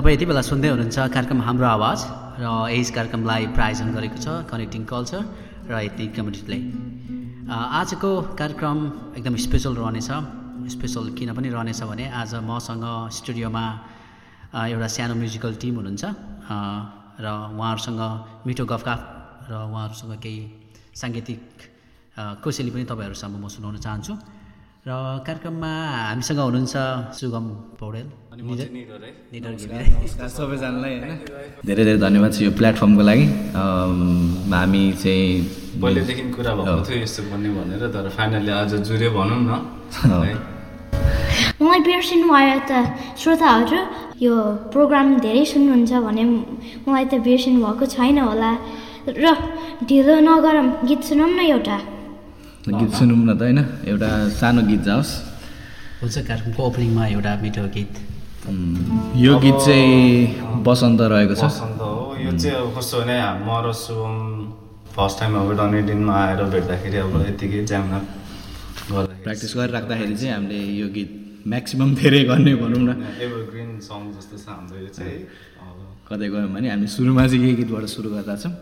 तपाईँ यति बेला सुन्दै हुनुहुन्छ कार्यक्रम हाम्रो आवाज र यस कार्यक्रमलाई प्रायोजन गरेको छ कनेक्टिङ कल्चर र एथनिक कम्युनिटीले। अ, आजको कार्यक्रम एकदम स्पेसल रहनेछ। स्पेसल किन पनि रहनेछ भने आज मसँग स्टुडियोमा एउटा सानो म्युजिकल टिम हुनुहुन्छ। र उहाँहरूसँग मिठो गफगाफ र उहाँहरूसँग केही साङ्गीतिक कोसेली पनि तपाईँहरूसँग म सुनाउन चाहन्छु। र कार्यक्रममा हामीसँग हुनुहुन्छ सुगम पौडेल। सबैजनालाई होइन। धेरै धेरै धन्यवाद छ यो प्लेटफर्मको लागि। हामी चाहिँ पहिलेदेखि कुरा भएको थियो यस्तो बन्ने भनेर तर फाइनली आज जुर्यो भनौँ न। है। मलाई बिर्सिनु भयो त श्रोताहरू यो प्रोग्राम धेरै सुन्नुहुन्छ भने मलाई त बिर्सिनु भएको छैन होला। र ढिलो नगरौँ गीत सुनौँ न एउटा। गीत सुनौँ न त होइन? एउटा सानो गीत जाओस्। हुन्छ कार्यक्रमको ओपनिङमा एउटा मिठो गीत। यो गीत चाहिँ बसन्त रहेको छ। बसन्त हो। यो चाहिँ अब कस्तो भने म र शुभम फर्स्ट टाइम अब डनेडिनमा आएर भेट्दाखेरि अब यतिकै ज्याममा गर्दाखेरि प्र्याक्टिस गरिराख्दाखेरि चाहिँ हामीले यो गीत म्याक्सिमम् धेरै गर्ने भनौँ न। एभरग्रिन सङ जस्तो छ हाम्रो यो चाहिँ। अब कतै गयौँ भने हामी सुरुमा चाहिँ यही गीतबाट सुरु गरेका छौँ।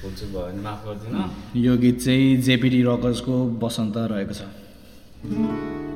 अब भुल चुक भयो भने माफ गरिदिनु। यो गीत चाहिँ जेपिडी रकर्सको बसन्त रहेको छ।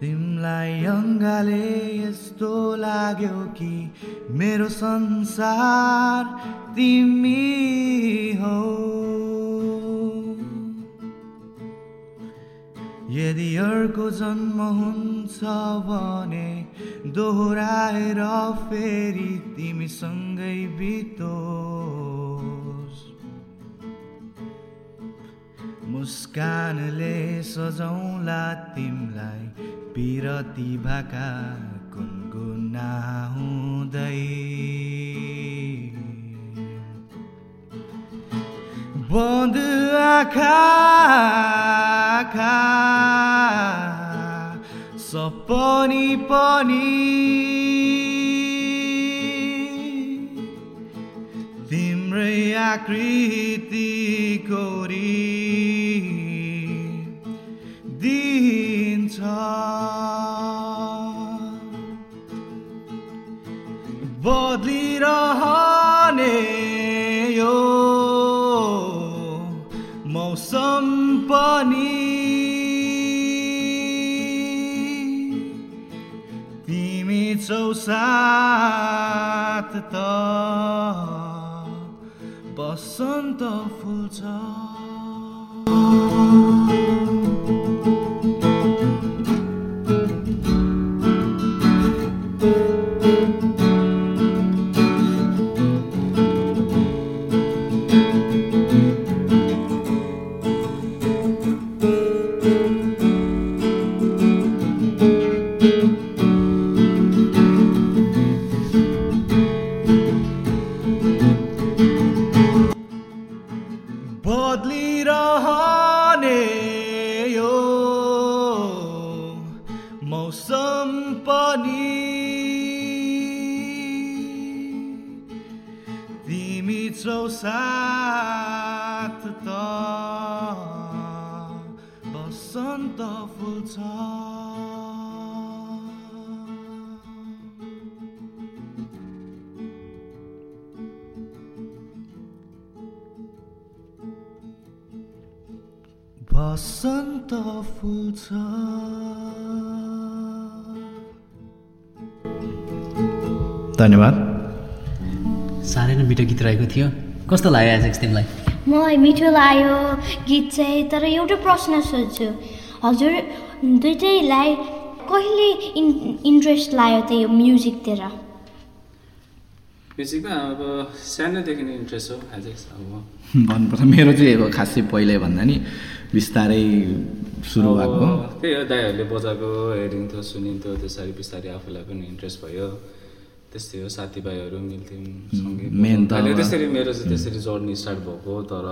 तिमीलाई अङ्गाले यस्तो लाग्यो कि मेरो संसार तिमी हौ। यदि अर्को जन्म हुन्छ भने दोहोऱ्याएर फेरि तिमीसँगै बितोस् मुस्कानले सजाउँला तिमीलाई। पिरती भाका गुनगुनाउँदै। बन्द आँखा सपनी पनि तिम्रै आकृति कोरी दिन्छ। बदलिरहने यो मौसम पनि तिमी चौसाथ बसन्त फुल्छ बदलिरहने बसन्त फुल्छ धन्यवाद। साह्रै नै मिठो गीत रहेको थियो। कस्तो लाग्यो एजेक्स तिमीलाई मलाई मिठो लाग्यो गीत चाहिँ तर एउटा प्रश्न सोध्छु। हजुर दुइटैलाई कहिले इन् इन्ट्रेस्ट लाग्यो त्यो यो म्युजिकतिर म्युजिकमा अब सानोदेखि इन्ट्रेस्ट हो एजेक्स अब। भन्नुपर्छ मेरो चाहिँ अब खासै पहिले भन्दा नि बिस्तारै सुरु भएको। त्यही हो दाईहरूले बजाएको हेरिन्थ्यो सुनिन्थ्यो त्यसरी बिस्तारै आफूलाई पनि इन्ट्रेस्ट भयो। त्यस्तै हो साथीभाइहरू मिल्थ्यौँ सँगै मेन त त्यसरी मेरो चाहिँ त्यसरी जर्नी स्टार्ट भएको तर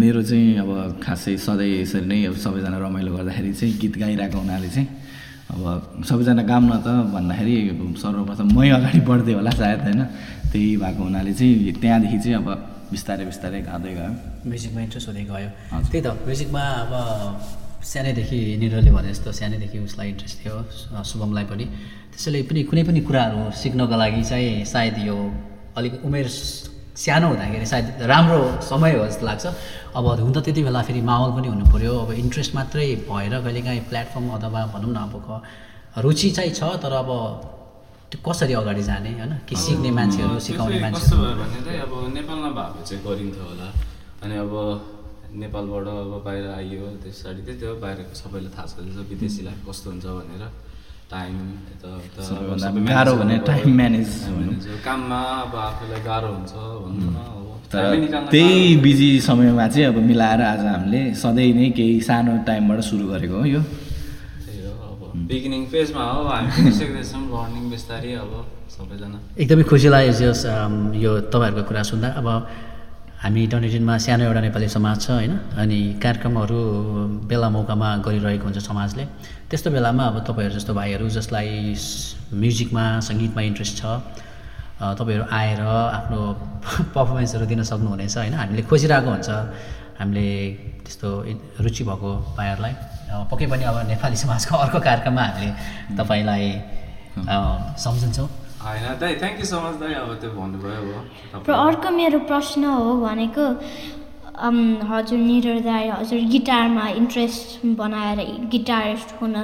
मेरो चाहिँ अब खासै सधैँ यसरी नै अब सबैजना रमाइलो गर्दाखेरि चाहिँ गीत गाइरहेको हुनाले चाहिँ अब सबैजना गाउँ न त भन्दाखेरि सर्वप्रथम मै अगाडि बढ्दै होला सायद होइन? त्यही भएको हुनाले चाहिँ त्यहाँदेखि चाहिँ अब बिस्तारै बिस्तारै गाँदै गयो। म्युजिकमा इन्ट्रेस्ट हुँदै गयो। त्यही त म्युजिकमा अब सानैदेखि निरले भने जस्तो सानैदेखि उसलाई इन्ट्रेस्ट थियो शुभमलाई पनि। त्यसैले पनि कुनै पनि कुराहरू सिक्नको लागि चाहिँ सायद यो अलिक उमेर सानो हुँदाखेरि सायद राम्रो समय हो जस्तो लाग्छ। अब हुन त त्यति बेला फेरि माहौल पनि हुनु पऱ्यो अब इन्ट्रेस्ट मात्रै भएर कहिलेकाहीँ प्लेटफर्म अथवा भनौँ न अब रुचि चाहिँ छ तर अब त्यो कसरी अगाडि जाने होइन? कि सिक्ने मान्छेहरू सिकाउने चाहिँ कस्तो भयो भने चाहिँ अब नेपालमा भएको चाहिँ गरिन्थ्यो होला। अनि अब नेपालबाट अब बाहिर आइयो त्यसरी त्यही त्यो बाहिरको सबैलाई थाहा छ विदेशी लाइफ कस्तो हुन्छ भनेर। टाइम गाह्रो भने भनौँ। manage। काममा अब आफूलाई गाह्रो हुन्छ भनौँ न अब। तर त्यही। बिजी समयमा चाहिँ अब मिलाएर आज हामीले सधैँ नै केही सानो टाइमबाट सुरु गरेको हो यो। बिगिनिङ फेजमा हो हामी सिक्दैछौँ लर्निङ बिस्तारै अब सबैजना। एकदमै खुसी लाग्यो जस यो तपाईँहरूको कुरा सुन्दा। अब हामी डनेटिनमा सानो एउटा नेपाली समाज छ होइन? अनि कार्यक्रमहरू बेला मौकामा गरिरहेको हुन्छ समाजले। त्यस्तो बेलामा अब तपाईँहरू जस्तो भाइहरू जसलाई म्युजिकमा सङ्गीतमा इन्ट्रेस्ट छ तपाईँहरू आएर आफ्नो पर्फर्मेन्सहरू दिन सक्नुहुनेछ होइन? हामीले खोजिरहेको हुन्छ। हामीले त्यस्तो रुचि भएको भाइहरूलाई। पक्कै पनि अब नेपाली समाजको अर्को कार्यक्रममा हामीले तपाईँलाई अ, सम्झन्छौँ। होइन दाइ थ्याङ्क यू सो मच दाइ अब त्यो भन्नुभयो अब। र अर्को मेरो प्रश्न हो भनेको हजुर निरर दाई हजुर गिटारमा इन्ट्रेस्ट बनाएर गिटारिस्ट हुन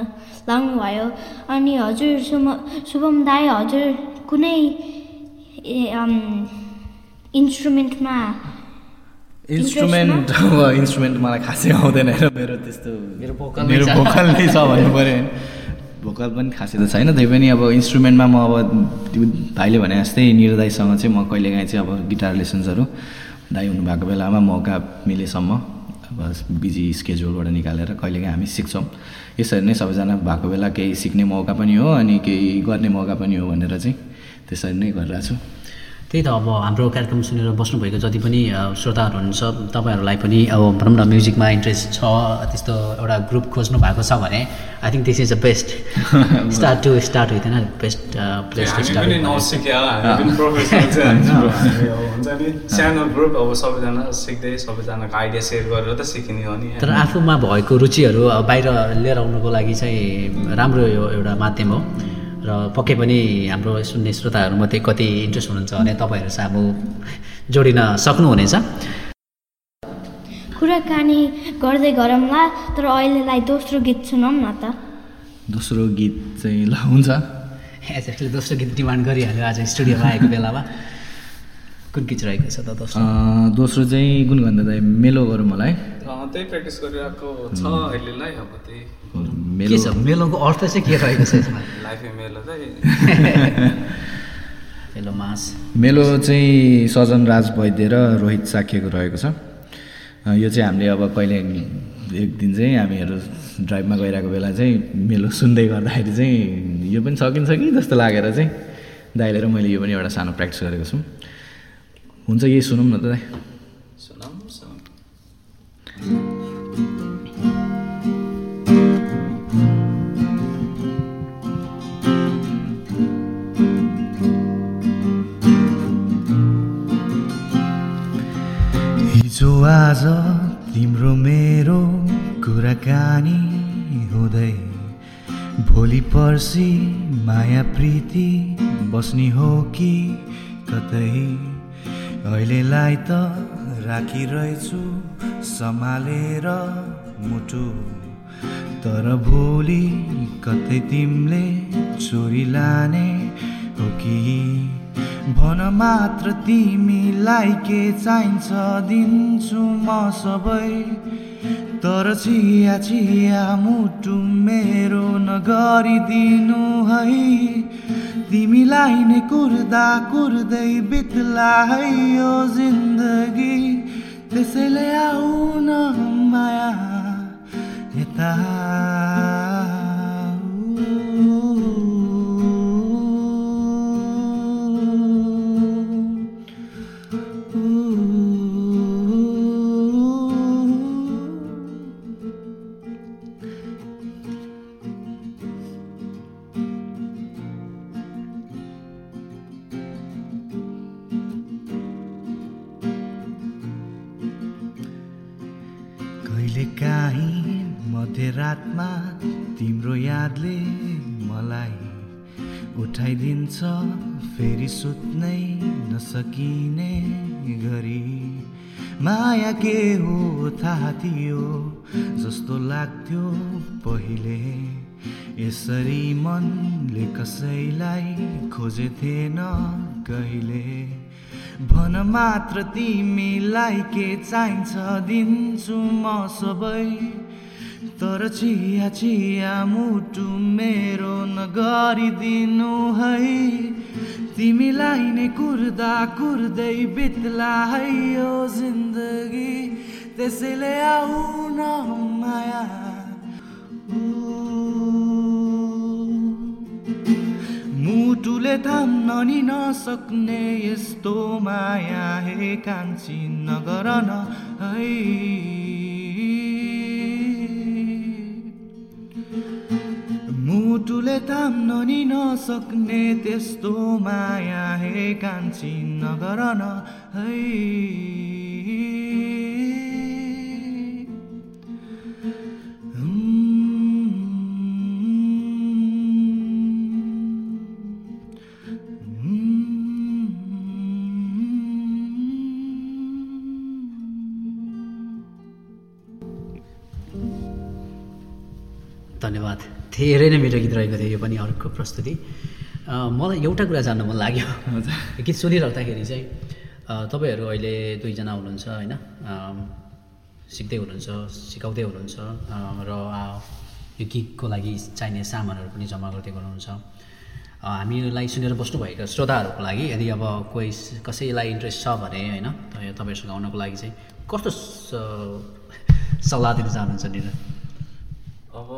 लाग्नुभयो अनि हजुर सुम शुभम दाई हजुर कुनै इन्स्ट्रुमेन्टमा इन्स्ट्रुमेन्ट अब इन्स्ट्रुमेन्ट मलाई खासै आउँदैन र मेरो त्यस्तो मेरो नै मेरो। भोकल नै छ भन्नु पऱ्यो होइन भोकल पनि खासै त छैन त्यही पनि अब इन्स्ट्रुमेन्टमा म अब त्यो भाइले भने जस्तै निर्दायसँग चाहिँ म कहिलेकाहीँ चाहिँ अब गिटार लेसन्सहरू दाइ हुनुभएको बेलामा मौका मिलेसम्म अब बिजी स्केड्युलबाट निकालेर कहिलेकाहीँ हामी सिक्छौँ। यसरी नै सबैजना भएको बेला केही सिक्ने मौका पनि हो अनि केही गर्ने मौका पनि हो भनेर चाहिँ त्यसरी नै गरिरहेको छु। त्यही त अब हाम्रो कार्यक्रम सुनेर बस्नुभएको जति पनि श्रोताहरू हुनुहुन्छ तपाईँहरूलाई पनि अब भनौँ न म्युजिकमा इन्ट्रेस्ट छ त्यस्तो एउटा ग्रुप खोज्नु भएको छ भने I think this is the best start to start with होइन? बेस्ट प्लेस टु स्टार्ट हुन्छ नि? सानो ग्रुप अब सबैजना सिक्दै सबैजनाको आइडिया सेयर गरेर त सिकिने हो नि। तर आफूमा भएको रुचिहरू अब बाहिर लिएर आउनुको लागि चाहिँ राम्रो यो एउटा माध्यम हो। र पक्कै पनि हाम्रो सुन्ने श्रोताहरूमध्ये कति इन्ट्रेस्ट हुनुहुन्छ भने तपाईँहरू सामु जोडिन सक्नुहुनेछ। कुराकानी गर्दै गरौँला तर अहिलेलाई दोस्रो गीत सुनौँ न त। दोस्रो गीत चाहिँ ल हुन्छ। एजेक्टले दोस्रो गीत डिमान्ड गरिहाल्यो आज स्टुडियोमा आएको बेलामा कुन गीत रहेको छ त दोस्रो? अँ, दोस्रो चाहिँ कुन भन्दा दाइ मेलो गरौँ मलाई अँ, त्यही प्र्याक्टिस गरिरहेको छ अहिलेलाई अब त्यही। मेलो छ? मेलोको अर्थ चाहिँ के रहेको छ यसमा? मेलो चाहिँ मेलो मास। मेलो चाहिँ सजन राज वैद्य र रोहित साक्यको रहेको छ। यो चाहिँ हामीले अब कहिले एक दिन चाहिँ हामीहरू ड्राइभमा गइरहेको बेला चाहिँ मेलो सुन्दै गर्दाखेरि चाहिँ यो पनि सकिन्छ कि जस्तो लागेर चाहिँ? दाइले र मैले यो पनि एउटा सानो प्र्याक्टिस गरेको छु। हुन्छ यही सुनौँ न त दाइ। सुनाऊँ सुनाऊँ आज तिम्रो मेरो कुराकानी हुँदै। भोलि पर्सि माया प्रीति बस्ने हो कि कतै? अहिलेलाई त राखिरहेछु सम्हालेर मुटु। तर भोलि कतै तिमीले चोरी लाने हो कि? भन मात्र तिमीलाई के चाहिन्छ दिन्छु म सबै। तर चिया चिया मुटु मेरो नगरिदिनु है। तिमीलाई नै कुर्दा कुर्दै बित्ला है यो जिन्दगी। त्यसैले आउन माया यता उठाइदिन्छ फेरि सुत्नै नसकिने गरी। माया के हो थाहा थियो जस्तो लाग्थ्यो पहिले। यसरी मनले कसैलाई खोजेथेन कहिले। भन मात्र तिमीलाई के चाहिन्छ दिन्छु म सबै। तर चिया चिया मुटु मेरो नगरिदिनु है। तिमीलाई नै कुर्दा कुर्दै बित्ला है यो जिन्दगी। त्यसैले आउन माया। मुटुले थाम्न नि नसक्ने यस्तो माया हे कान्छी नगर न है। थाम्न नि नसक्ने त्यस्तो माया हे कान्छी नगर न है। धन्यवाद। धेरै नै मिठो गीत रहेको थियो यो पनि अर्को प्रस्तुति। मलाई एउटा कुरा जान्न मन लाग्यो। गीत सुनिराख्दाखेरि चाहिँ अ, तपाईँहरू अहिले दुईजना हुनुहुन्छ होइन? सिक्दै हुनुहुन्छ सिकाउँदै हुनुहुन्छ र यो गीतको लागि चाहिने सामानहरू पनि जम्मा गर्दै गर्नुहुन्छ। हामीलाई सुनेर बस्नुभएका श्रोताहरूको लागि यदि अब कोही कसैलाई इन्ट्रेस्ट छ भने होइन त- तपाईँहरूसँग आउनको लागि चाहिँ कस्तो सल्लाह दिन चाहनुहुन्छ निर अब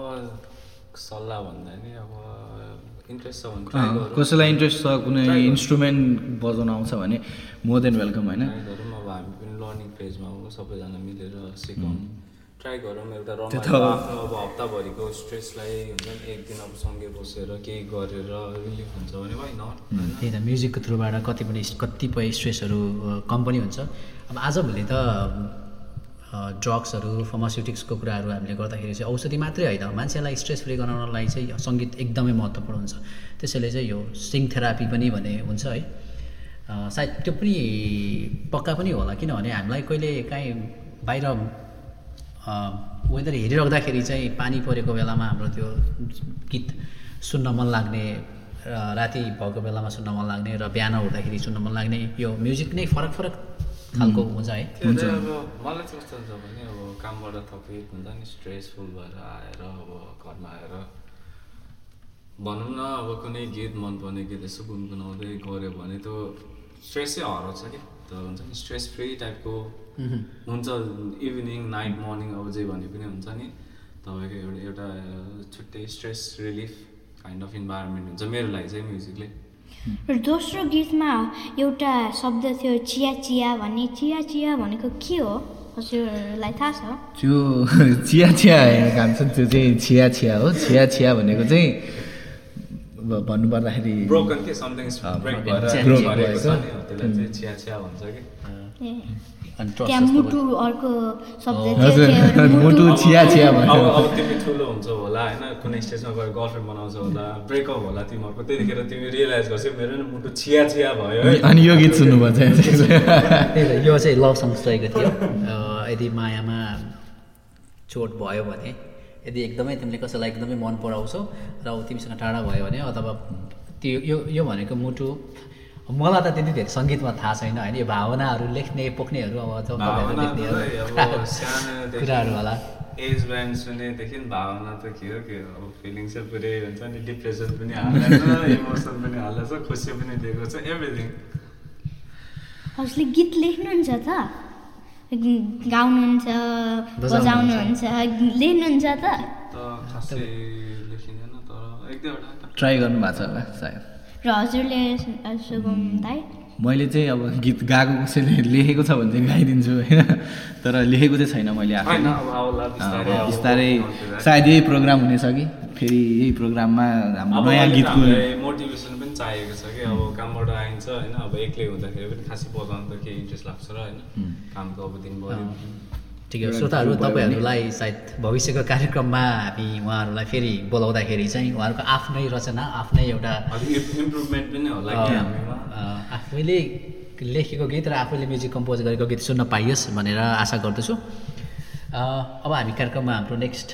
सल्लाह भन्दा नि अब इन्ट्रेस्ट छ भने। कसैलाई इन्ट्रेस्ट छ कुनै। इन्स्ट्रुमेन्ट बजाउन आउँछ भने मोर देन वेलकम होइन? अब हामी पनि लर्निङ फेजमा हो सबैजना मिलेर सिकौँ। ट्राई गरौँ एउटा रमाइलो आफ्नो अब हप्ताभरिको स्ट्रेसलाई हुन्छ नि एक दिन अब सँगै बसेर केही गरेर रिलिफ हुन्छ भने होइन? त्यही त म्युजिकको थ्रुबाट कति पनि कतिपय स्ट्रेसहरू कम पनि हुन्छ। अब आजभोलि त ड्रग्सहरू फार्मास्युटिक्सको कुराहरू हामीले गर्दाखेरि चाहिँ औषधि मात्रै होइन। मान्छेलाई स्ट्रेस फ्री गराउनलाई चाहिँ सङ्गीत एकदमै महत्त्वपूर्ण हुन्छ। त्यसैले चाहिँ यो सिङ थेरापी पनि भने हुन्छ है। सायद त्यो पनि पक्का पनि होला किनभने हामीलाई कहिले काहीँ बाहिर वेदर हेरिराख्दाखेरि चाहिँ पानी परेको बेलामा हाम्रो त्यो गीत सुन्न मन लाग्ने राति भएको बेलामा सुन्न मन लाग्ने र बिहान उठ्दाखेरि सुन्न मन लाग्ने यो म्युजिक नै फरक फरक खालको हुन्छ है त्यो चाहिँ अब मलाई चाहिँ कस्तो हुन्छ भने अब कामबाट थकित हुन्छ नि स्ट्रेसफुल भएर आएर अब घरमा आएर भनौँ न अब कुनै गीत मनपर्ने गीत यसो गुनगुनाउँदै गऱ्यो भने त्यो स्ट्रेसै हराउँछ कि त हुन्छ नि स्ट्रेस फ्री टाइपको हुन्छ इभिनिङ नाइट मर्निङ अब जे भने पनि हुन्छ नि तपाईँको एउटा एउटा छुट्टै stress relief kind of environment हुन्छ मेरो लागि चाहिँ म्युजिकले र दोस्रो गीतमा एउटा शब्द थियो चिया चिया भन्ने। चिया चिया भनेको के हो? हजुरलाई थाहा छ? त्यो चिया चिया होइन खान्छ त्यो चाहिँ छिया छिया हो। छिया छिया भनेको चाहिँ भन्नुपर्दाखेरि त्यहाँ मुटु अर्को शब्द मुटु चिया चिया अब अब तिमी ठुलो हुन्छ होला होइन? कुनै स्टेजमा गएर गर्लफ्रेन्ड बनाउँछ होला ब्रेकअप होला तिमीहरूको। त्यतिखेर तिमी रियलाइज गर्छौ मेरो नि मुटु चिया चिया भयो। है अनि यो गीत सुन्नुभयो चाहिँ यो चाहिँ लभ सङ्ग्स रहेको थियो। यदि मायामा चोट भयो भने यदि एकदमै तिमीले कसैलाई एकदमै मन पराउँछौ र तिमीसँग टाढा भयो भने अथवा त्यो यो यो भनेको मुटु मलाई त त्यति धेरै सङ्गीतमा थाहा छैन होइन यो भावनाहरू लेख्ने पोख्नेहरू अब कुराहरू होला। एज ब्यान्ड सुनेदेखि भावना त के हो के हो? अब फिलिङ्स चाहिँ पुरै हुन्छ नि डिप्रेसन पनि हाल्दैछ इमोसन पनि हाल्दैछ खुसी पनि दिएको छ एभ्रिथिङ हजुरले गीत लेख्नुहुन्छ त? गाउनुहुन्छ बजाउनुहुन्छ। लेख्नुहुन्छ त? त खासै लेखिँदैन तर एक दुईवटा ट्राई गर्नु भएको छ होला सायद। र हजुरले शुभम दाई? मैले चाहिँ अब गीत गाएको कसैले लेखेको छ भने चाहिँ गाइदिन्छु होइन? तर लेखेको चाहिँ छैन मैले आफै बिस्तारै। सायद यही प्रोग्राम हुनेछ कि? फेरि यही प्रोग्राममा हाम्रो नयाँ गीतको मोटिभेसन पनि चाहिएको छ कि? अब कामबाट आइन्छ होइन? अब एक्लै हुँदाखेरि पनि खासै बजाउनु त केही इन्ट्रेस्ट लाग्छ र होइन? कामको अब दिनभरि। ठिकै हो। श्रोताहरू तपाईँहरूलाई सायद भविष्यको कार्यक्रममा हामी उहाँहरूलाई फेरि बोलाउँदाखेरि चाहिँ उहाँहरूको आफ्नै रचना आफ्नै एउटा इम्प्रुभमेन्ट पनि होला आफैले लेखेको गीत र आफैले म्युजिक कम्पोज गरेको गीत सुन्न पाइयोस् भनेर आशा गर्दछु। अब हामी कार्यक्रममा हाम्रो नेक्स्ट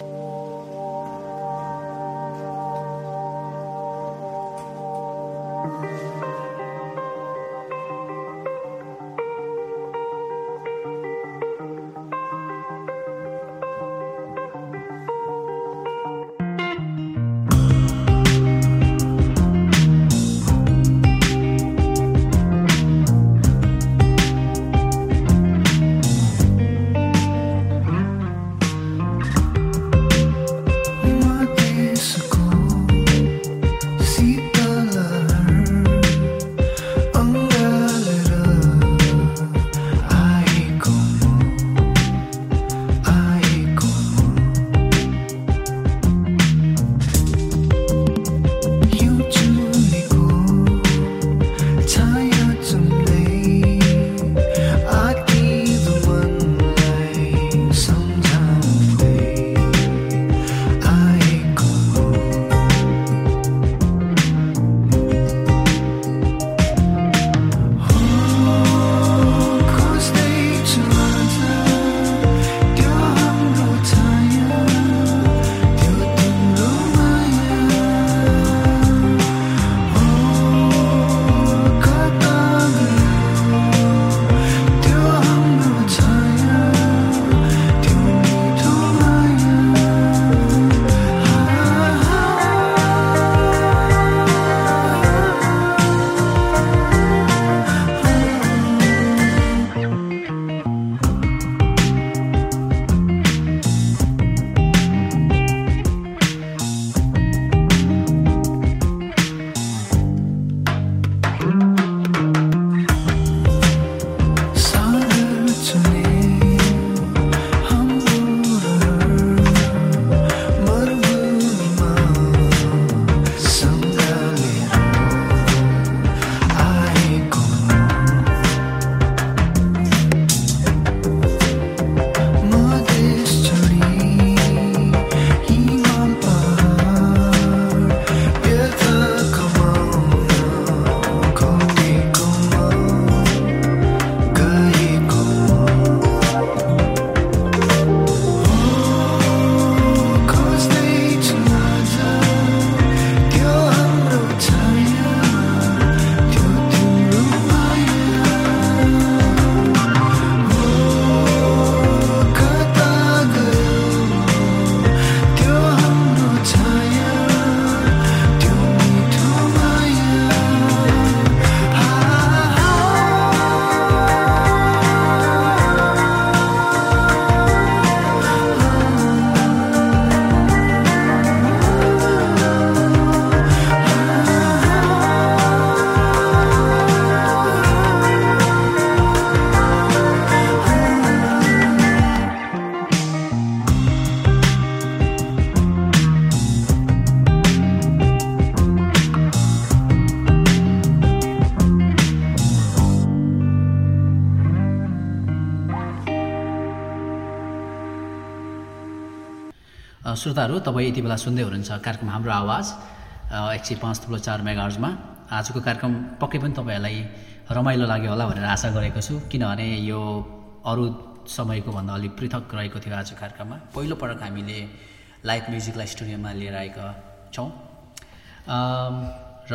श्रोताहरू तपाईँ यति बेला सुन्दै हुनुहुन्छ कार्यक्रम हाम्रो आवाज एक सय पाँच थुप्रो चार मेगार्समा आजको कार्यक्रम पक्कै पनि तपाईँहरूलाई रमाइलो लाग्यो होला भनेर आशा गरेको छु किनभने यो अरू समयको भन्दा अलिक पृथक रहेको थियो आज कार्यक्रममा। पहिलोपटक हामीले लाइभ म्युजिकलाई स्टुडियोमा लिएर आएका छौँ। र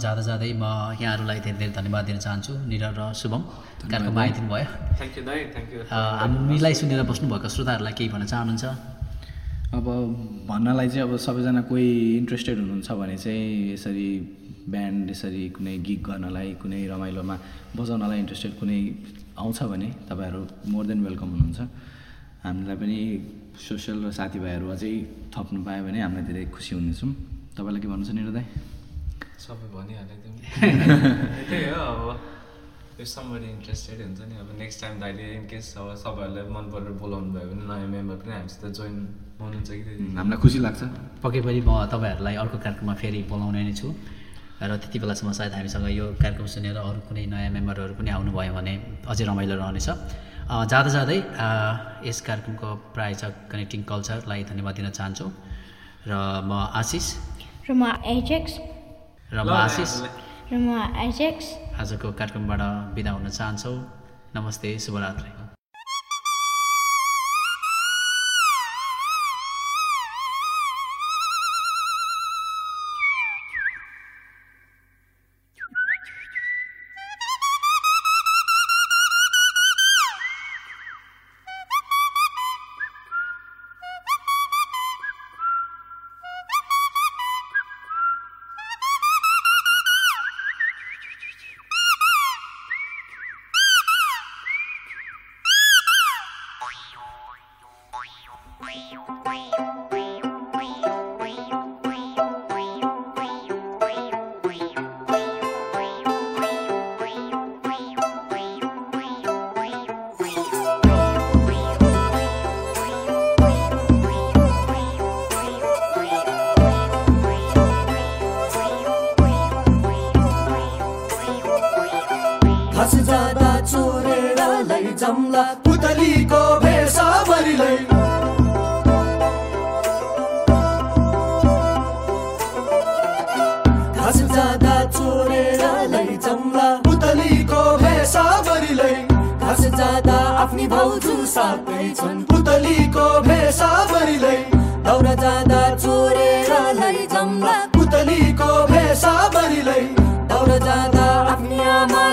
जाँदा जाँदै म यहाँहरूलाई धेरै धेरै धन्यवाद दिन चाहन्छु। निरव र शुभम कार्यक्रममा आइदिनु भयो थ्याङ्क यू थ्याङ्क यू हामीलाई सुनेर बस्नुभएको श्रोताहरूलाई केही भन्न चाहनुहुन्छ? अब भन्नलाई चाहिँ अब सबैजना कोही इन्ट्रेस्टेड हुनुहुन्छ भने चाहिँ यसरी ब्यान्ड यसरी कुनै गीत गर्नलाई कुनै रमाइलोमा बजाउनलाई इन्ट्रेस्टेड कुनै आउँछ भने तपाईँहरू मोर देन वेलकम हुनुहुन्छ। हामीलाई पनि सोसियल र साथीभाइहरू अझै थप्नु पायो भने हामीलाई धेरै खुसी हुनेछौँ। तपाईँलाई के भन्नु छ निरु दाई? सबै तिमी त्यही हो अब somebody इन्ट्रेस्टेड हुन्छ नि अब नेक्स्ट टाइम दाइले इनकेस अब सबैहरूलाई मन परेर बोलाउनु भयो भने नयाँ मेम्बर पनि हामीसित जोइन हुनुहुन्छ कि हामीलाई खुसी लाग्छ। पक्कै पनि म तपाईँहरूलाई अर्को कार्यक्रममा फेरि बोलाउने नै छु। र त्यति बेलासम्म सायद हामीसँग यो कार्यक्रम सुनेर अरू कुनै नयाँ मेम्बरहरू पनि आउनुभयो भने अझै रमाइलो रहनेछ। अ, जाँदा जाँदै यस कार्यक्रमको प्रायोजक कनेक्टिङ कल्चरलाई धन्यवाद दिन चाहन्छु। र म आशिष। र म एजेक्स र म आशिष। र म एजेक्स आजको कार्यक्रमबाट बिदा हुन चाहन्छौँ। नमस्ते शुभरात्रि।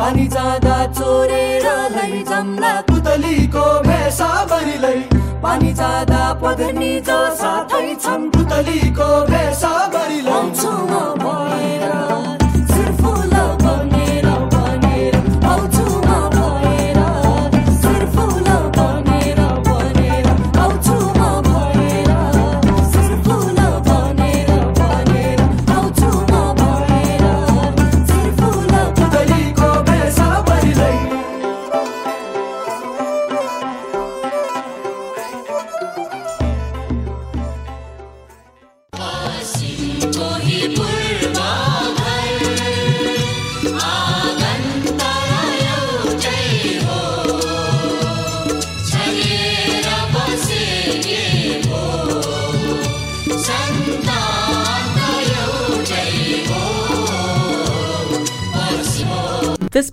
पानी जाँदा चोरेर लैजाउँला पुतलीको भेषाभरिलाई पानी जाँदा पगनी जो साथै छन् पुतलीको भेषाभरिलाई